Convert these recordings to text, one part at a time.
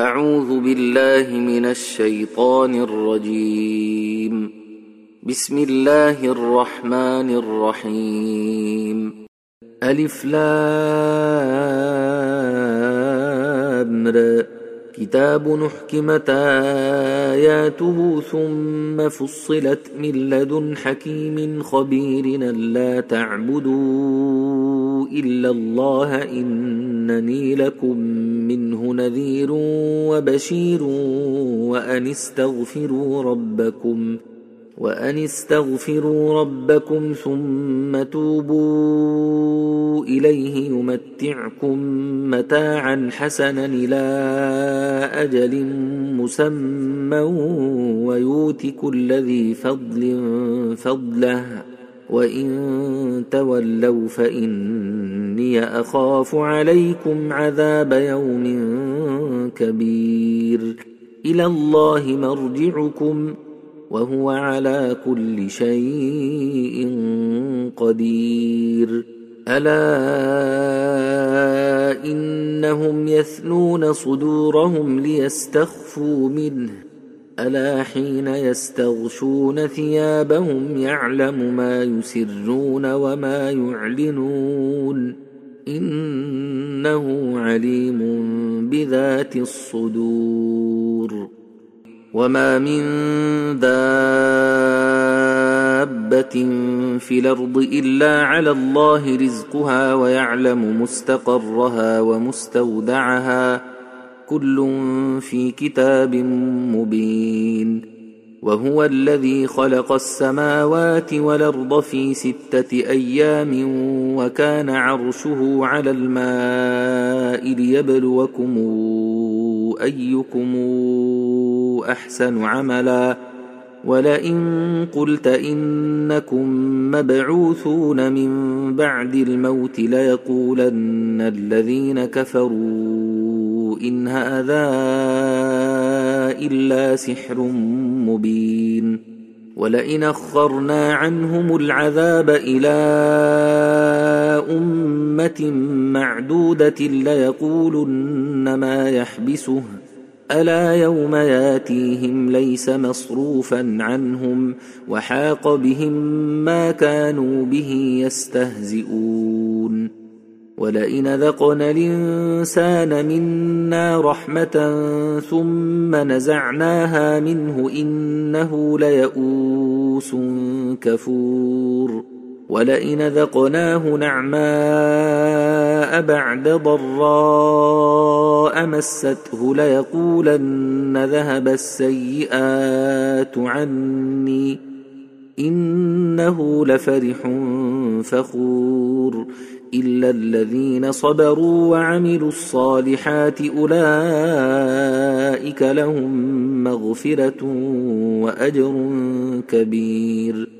أعوذ بالله من الشيطان الرجيم. بسم الله الرحمن الرحيم. ألف لامر كتاب نحكمت آياته ثم فصلت من لدن حكيم خبير لا تعبدوا إلا الله إنني لكم نذير وبشير وأن استغفروا ربكم ۖ وأن استغفروا ربكم ثم توبوا إليه يمتعكم متاعا حسنا إلى أجل مسمى ويؤت كل ذي فضل فضله. وإن تولوا فإني أخاف عليكم عذاب يوم كبير إلى الله مرجعكم ۖ وهو على كل شيء قدير الا انهم يثنون صدورهم ليستخفوا منه ألا حين يستغشون ثيابهم يعلم ما يسرون وما يعلنون إنه عليم بذات الصدور وما من دابة في الأرض إلا على الله رزقها ويعلم مستقرها ومستودعها كل في كتاب مبين وهو الذي خلق السماوات والأرض في ستة أيام وكان عرشه على الماء ليبلوكم أيكم أحسن عملا ولئن قلت إنكم مبعوثون من بعد الموت ليقولن الذين كفروا إن هذا إلا سحر مبين ولئن أخرنا عنهم العذاب إلى أمة معدودة ليقولن ما يحبسه. ألا يوم ياتيهم ليس مصروفا عنهم وحاق بهم ما كانوا به يستهزئون. ولئن ذقنا الإنسان منا رحمة ثم نزعناها منه إنه ليئوس كفور. ولئن ذقناه نعماء بعد ضراء مسته ليقولن ذهب السيئات عني إنه لفرح فخور. الا الذين صبروا وعملوا الصالحات اولئك لهم مغفره واجر كبير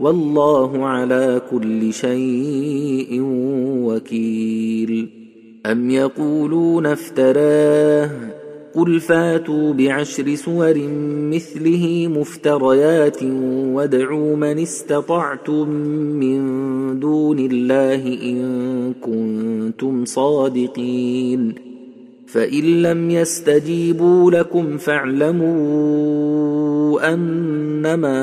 والله على كل شيء وكيل. أم يقولون افتراه؟ قل فاتوا بعشر سور مثله مفتريات وادعوا من استطعتم من دون الله إن كنتم صادقين. فان لم يستجيبوا لكم فاعلموا انما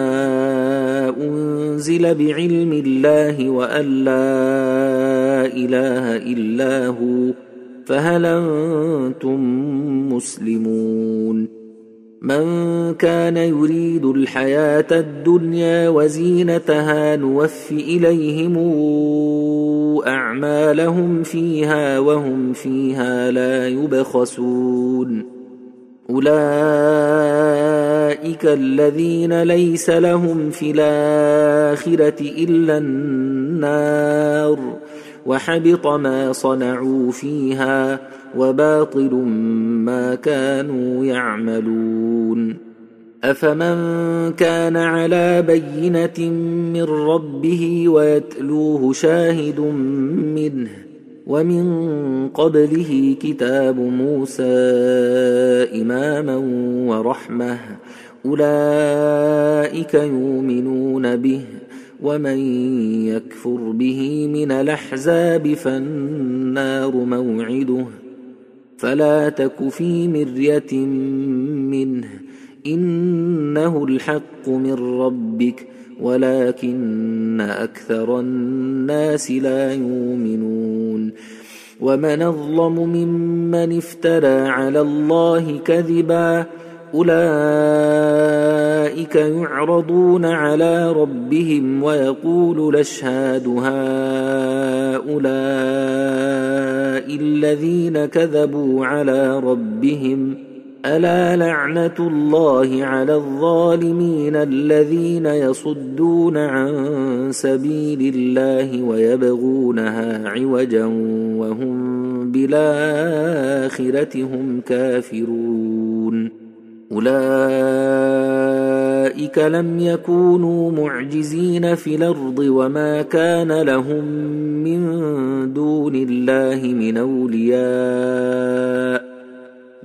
انزل بعلم الله وان لا اله الا هو فهل أنتم مسلمون من كان يريد الحياة الدنيا وزينتها نوف اليهم أعمالهم فيها وهم فيها لا يبخسون. أولئك الذين ليس لهم في الآخرة إلا النار وحبط ما صنعوا فيها وباطل ما كانوا يعملون. أفمن كان على بينة من ربه ويتلوه شاهد منه ومن قبله كتاب موسى إماما ورحمة أولئك يؤمنون به ومن يكفر به من الأحزاب فالنار موعده فلا تك في مرية منه إنه الحق من ربك ولكن أكثر الناس لا يؤمنون. ومن أظلم ممن افترى على الله كذبا أولئك يعرضون على ربهم ويقول الأشهاد هؤلاء الذين كذبوا على ربهم. الا لعنه الله على الظالمين الذين يصدون عن سبيل الله ويبغونها عوجا وهم بالاخره هم كافرون اولئك لم يكونوا معجزين في الأرض وما كان لهم من دون الله من اولياء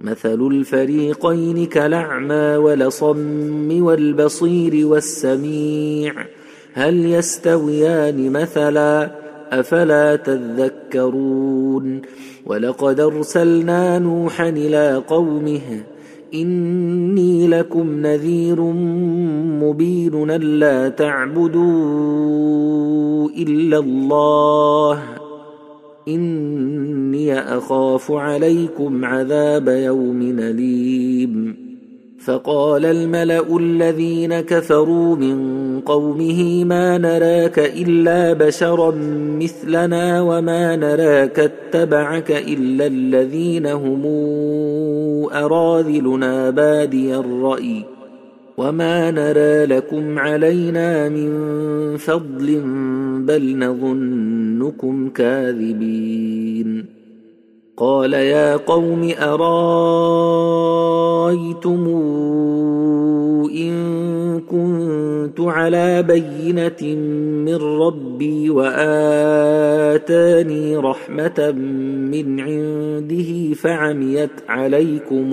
مثل الفريقين كالأعمى ولصم والبصير والسميع. هل يستويان مثلا؟ أفلا تذكرون. ولقد أرسلنا نوحا إلى قومه إني لكم نذير مبين ألا تعبدوا إلا الله. إني أخاف عليكم عذاب يوم أليم. فقال الملأ الذين كفروا من قومه ما نراك إلا بشرا مثلنا وما نراك اتبعك إلا الذين هم أراذلنا. بادي الرأي. وما نرى لكم علينا من فضل بل نظنكم كاذبين قال يا قوم ارايتم ان كنت على بينه من ربي واتاني رحمه من عنده فعميت عليكم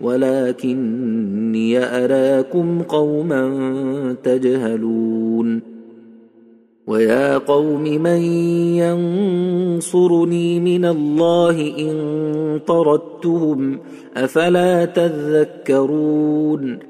ولكني أراكم قوما تجهلون ويا قوم من ينصرني من الله إن طردتهم أفلا تذكرون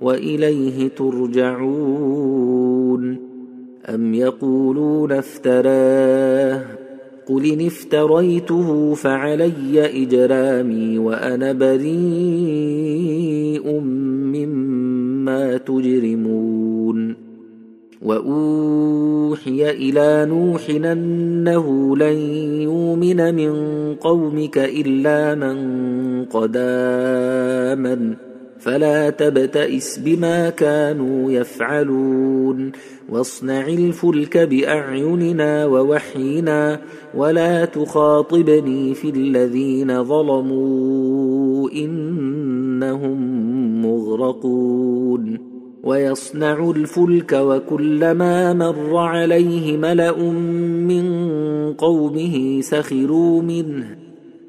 وإليه ترجعون. أم يقولون افتراه؟ قل إن افتريته فعلي إجرامي وأنا بريء مما تجرمون. وأوحي إلى نوح أنه لن يؤمن من قومك إلا من قد آمن. فلا تبتئس بما كانوا يفعلون. واصنع الفلك بأعيننا ووحينا ولا تخاطبني في الذين ظلموا إنهم مغرقون. ويصنع الفلك وكلما مر عليه ملأ من قومه سخروا منه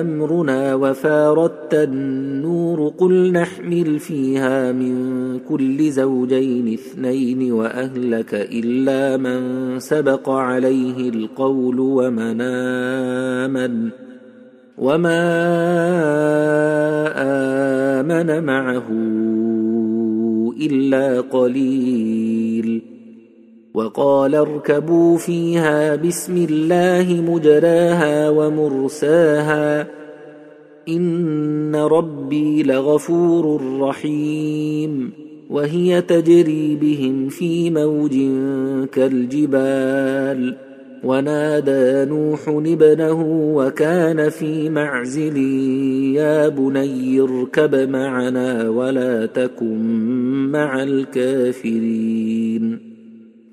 أمرنا وفاردت النور قل نحمل فيها من كل زوجين اثنين وأهلك إلا من سبق عليه القول ومن امن وما آمن معه إلا قليل وقال اركبوا فيها بسم الله مجراها ومرساها إن ربي لغفور رحيم وهي تجري بهم في موج كالجبال ونادى نوح ابنه وكان في معزل يا بني اركب معنا ولا تكن مع الكافرين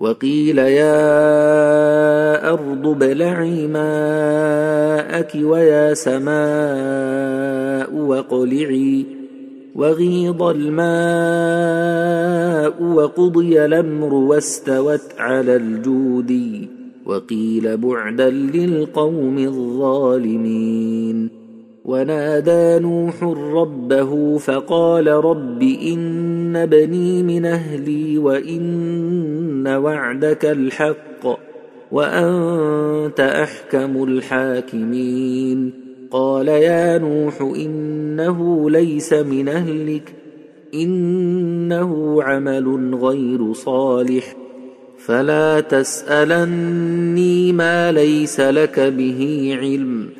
وقيل يا أرض بلعي ماءك ويا سماء وقلعي وغيض الماء وقضي الأمر واستوت على الجود وقيل بعدا للقوم الظالمين ونادى نوح ربه فقال رب إن بني من أهلي وإن وعدك الحق وأنت أحكم الحاكمين. قال يا نوح إنه ليس من أهلك إنه عمل غير صالح فلا تسألني ما ليس لك به علم.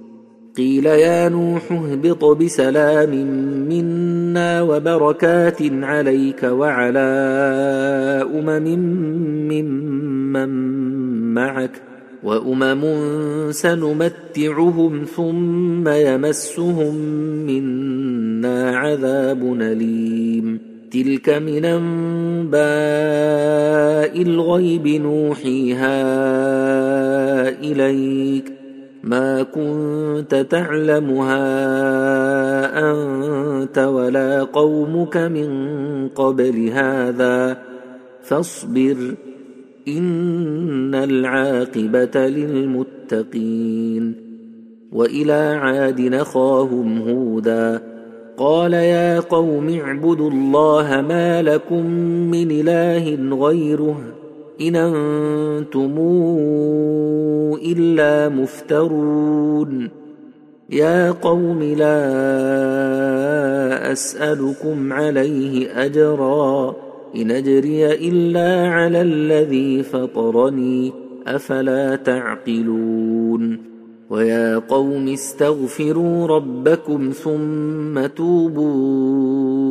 قيل يا نوح اهبط بسلام منا وبركات عليك وعلى أمم ممن معك وأمم سنمتعهم ثم يمسهم منا عذاب أليم. تلك من أنباء الغيب نوحيها إليك. ما كنت تعلمها أنت ولا قومك من قبل هذا فاصبر إن العاقبة للمتقين. وإلى عاد نخاهم هودا قال يا قوم اعبدوا الله ما لكم من إله غيره ان أنتم الا مفترون يا قوم لا اسالكم عليه اجرا ان اجري الا على الذي فطرني افلا تعقلون ويا قوم استغفروا ربكم ثم توبوا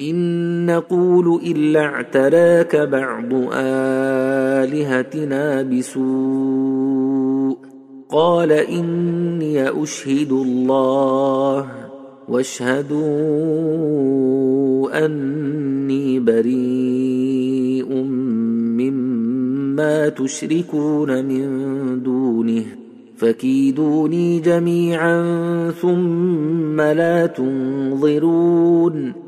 إن نقول إلا اعتراك بعض آلهتنا بسوء. قال إني أشهد الله واشهدوا أني بريء ما تشركون من دونه. فكيدوني جميعا ثم لا تنظرون.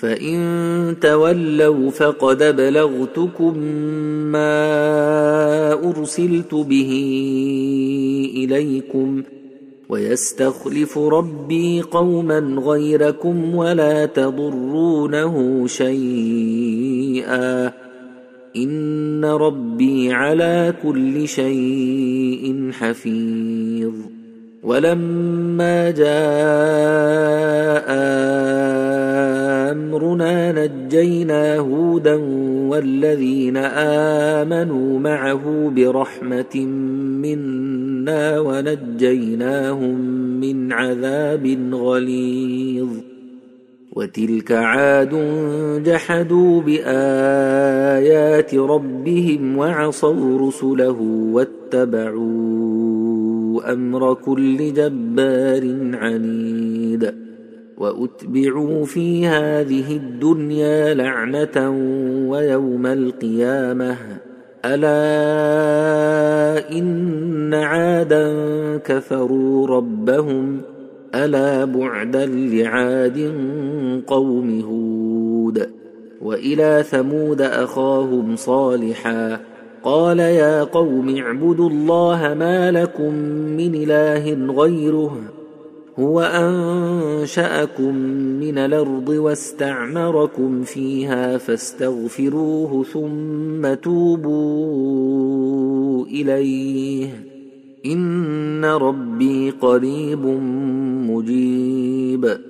فإن تولوا فقد بلغتكم ما أرسلت به إليكم ويستخلف ربي قوما غيركم ولا تضرونه شيئا. إن ربي على كل شيء حفيظ. ولما جاء أمرنا نجينا هودا والذين آمنوا معه برحمة منا ونجيناهم من عذاب غليظ. وتلك عاد جحدوا بآيات ربهم وعصوا رسله واتبعوا أمر كل جبار عنيد. وأتبعوا في هذه الدنيا لعنة ويوم القيامة. ألا إن عادا كفروا ربهم. ألا بعدا لعاد قوم هود. وإلى ثمود أخاهم صالحا. قال يا قوم اعبدوا الله ما لكم من إله غيره. هو انشاكم من الأرض واستعمركم فيها فاستغفروه ثم توبوا إليه. إن ربي قريب مجيب.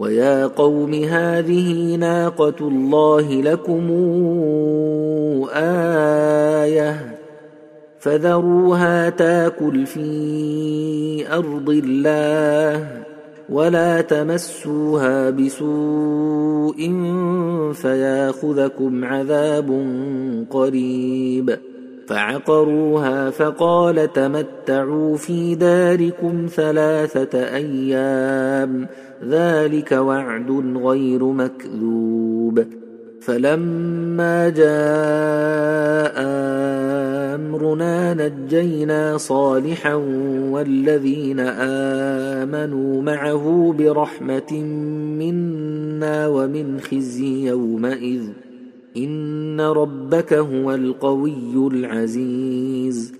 ويا قوم هذه ناقة الله لكم آية فذروها تاكل في أرض الله ولا تمسوها بسوء فياخذكم عذاب قريب فعقروها فقال تمتعوا في داركم ثلاثة أيام ذلك وعد غير مكذوب. فلما جاء أمرنا نجينا صالحا والذين آمنوا معه برحمة منا ومن خزي يومئذ. إن ربك هو القوي العزيز.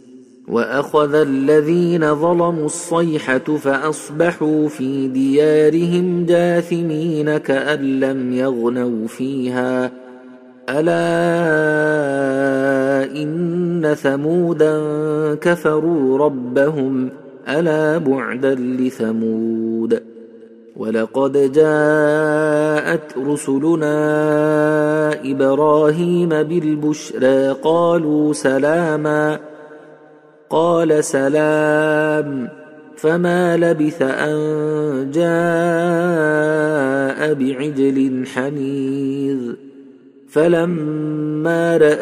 وأخذ الذين ظلموا الصيحة فأصبحوا في ديارهم جاثمين كأن لم يغنوا فيها. ألا إن ثمودا كفروا ربهم. ألا بعدا لثمود. ولقد جاءت رسلنا إبراهيم بالبشرى قالوا سلاما. قال سلام فما لبث أن جاء بعجل حنيذ. فلما رأى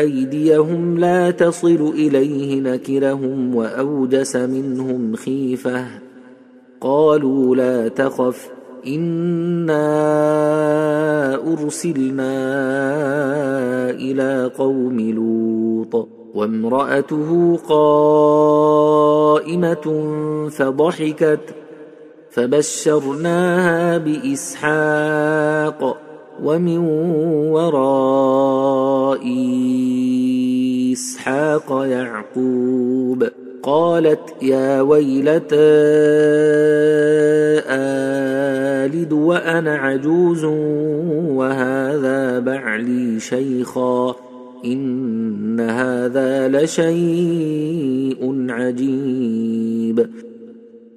أيديهم لا تصل إليه نكرهم وأوجس منهم خيفة. قالوا لا تخف إنا أرسلنا إلى قوم لوط. وامرأته قائمة فضحكت فبشرناها بإسحاق ومن وراء إسحاق يعقوب. قالت يا ويلتى آلد وأنا عجوز وهذا بعلي شيخا. إن هذا لشيء عجيب.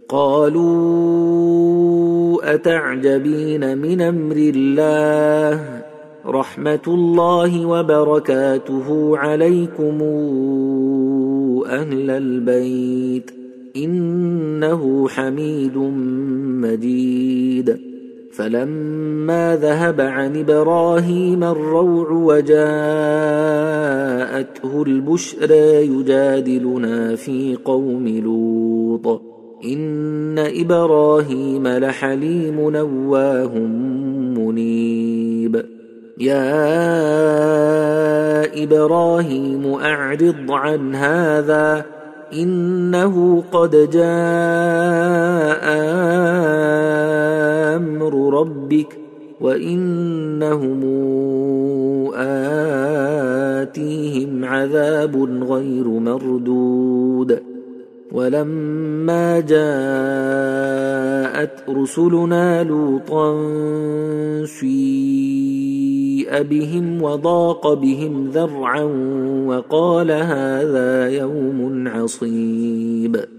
قالوا أتعجبين من أمر الله؟ رحمة الله وبركاته عليكم أهل البيت. إنه حميد مجيد. فلما ذهب عن إبراهيم الروع وجاءته البشرى يجادلنا في قوم لوط. إن إبراهيم لحليم نواه منيب. يا إبراهيم أعرض عن هذا. إنه قد جاء أمر ربك وإنهم آتيهم عذاب غير مردود. ولما جاءت رسلنا لوطا سيء بهم وضاق بهم ذرعا وقال هذا يوم عصيب.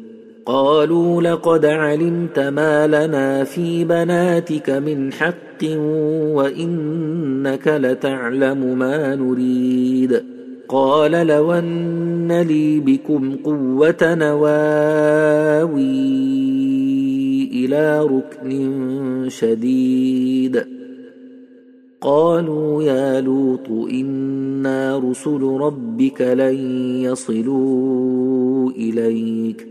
قالوا لقد علمت ما لنا في بناتك من حق وإنك لتعلم ما نريد. قال لو أن لي بكم قوة نواوي إلى ركن شديد. قالوا يا لوط إنا رسل ربك لن يصلوا إليك.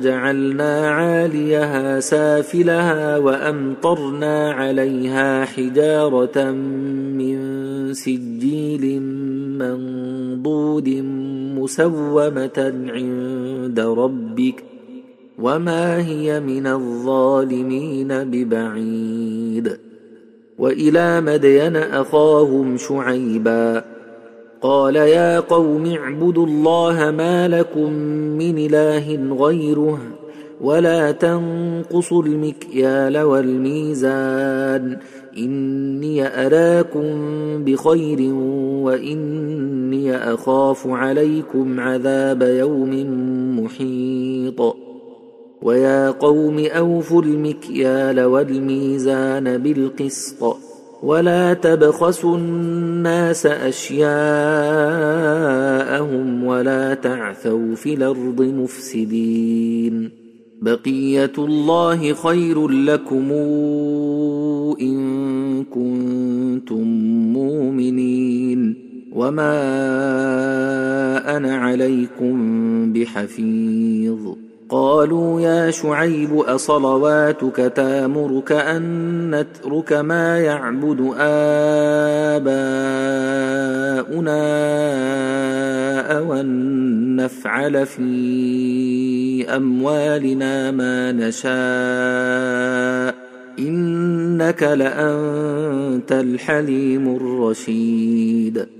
أمر أمرنا جعلنا عاليها سافلها وأمطرنا عليها حجارة من سجيل منضود مسومة عند ربك وما هي من الظالمين ببعيد. وإلى مدين أخاهم شعيباً قال يا قوم اعبدوا الله ما لكم من إله غيره ولا تنقصوا المكيال والميزان إني أراكم بخير وإني أخاف عليكم عذاب يوم محيط ويا قوم أوفوا المكيال والميزان بالقسط ولا تبخسوا الناس أشياءهم ولا تعثوا في الأرض مفسدين. بقية الله خير لكم إن كنتم مؤمنين. وما أنا عليكم بحفيظ. قالوا يا شعيب أصلواتك تامرك أن نترك ما يعبد آباؤنا أو أن نفعل في أموالنا ما نشاء إنك لأنت الحليم الرشيد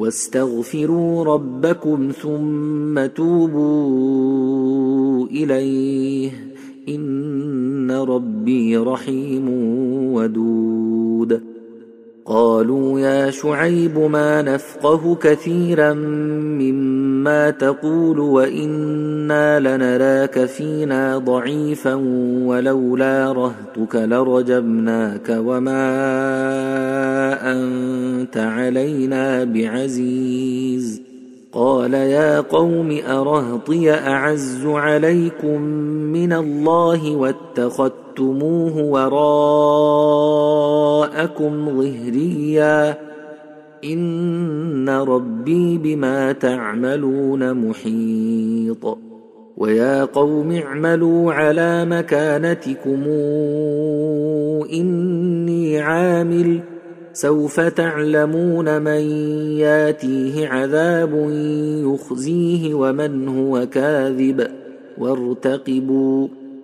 واستغفروا ربكم ثم توبوا إليه. إن ربي رحيم ودود. قالوا يا شعيب ما نفقه كثيرا مما تقول وإنا لنراك فينا ضعيفا ولولا رهتك لرجمناك وما أنت علينا بعزيز. قال يا قوم أرهطي أعز عليكم من الله واتخذتموه وراءكم ظهريا ان ربي بما تعملون محيط ويا قوم اعملوا على مكانتكم اني عامل سوف تعلمون من ياتيه عذاب يخزيه ومن هو كاذب وارتقبوا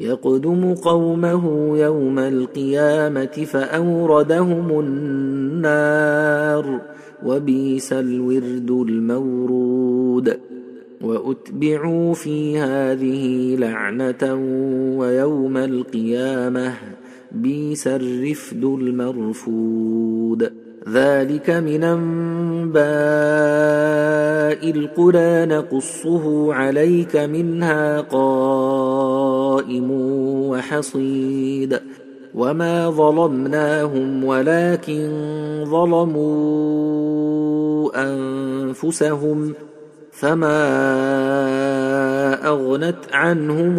يقدم قومه يوم القيامة فأوردهم النار وبئس الورد المورود وأتبعوا في هذه لعنة ويوم القيامة بئس الرفد المرفود ذلك من أنباء القرى نقصه عليك منها قائم وحصيد. وما ظلمناهم ولكن ظلموا أنفسهم فما أغنت عنهم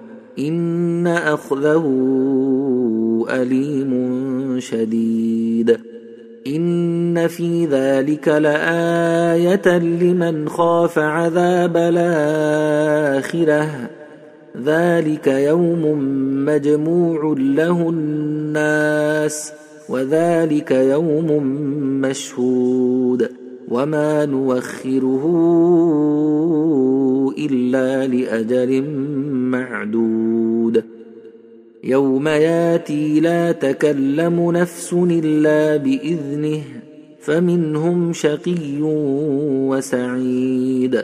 ان اخذه اليم شديد ان في ذلك لايه لمن خاف عذاب الاخره ذلك يوم مجموع له الناس وذلك يوم مشهود وما نوخره الا لاجل معدود يوم ياتي لا تكلم نفس الا باذنه فمنهم شقي وسعيد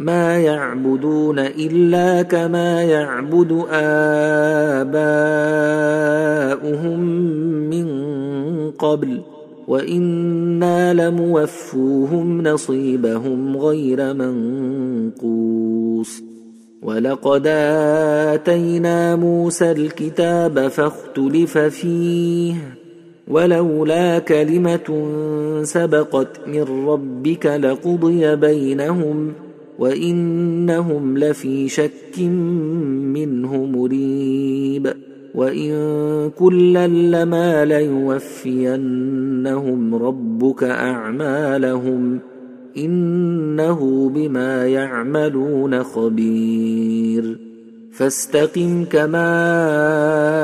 ما يعبدون إلا كما يعبد آباؤهم من قبل وإنا لموفوهم نصيبهم غير منقوص ولقد آتينا موسى الكتاب فاختلف فيه ولولا كلمة سبقت من ربك لقضي بينهم وإنهم لفي شك منه مريب. وإن كلا لما ليوفينهم ربك أعمالهم إنه بما يعملون خبير. فاستقم كما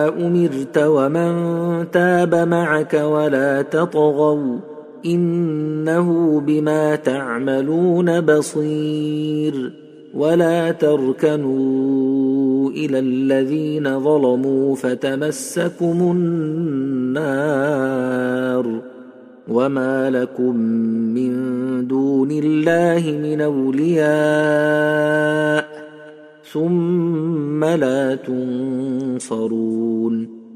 أمرت ومن تاب معك ولا تطغوا. إنه بما تعملون بصير ولا تركنوا إلى الذين ظلموا فتمسكم النار وما لكم من دون الله من أولياء ثم لا تنصرون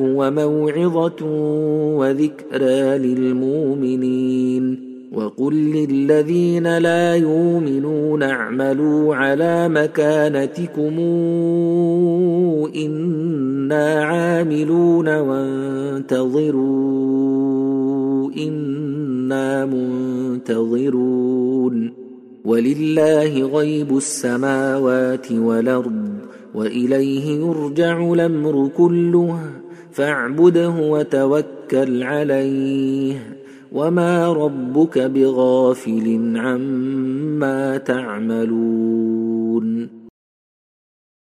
وموعظة وذكرى للمؤمنين. وقل للذين لا يؤمنون اعملوا على مكانتكم إنا عاملون وانتظروا إنا منتظرون. ولله غيب السماوات والأرض وإليه يرجع الأمر كله. فاعبده وتوكل عليه. وما ربك بغافل عما تعملون.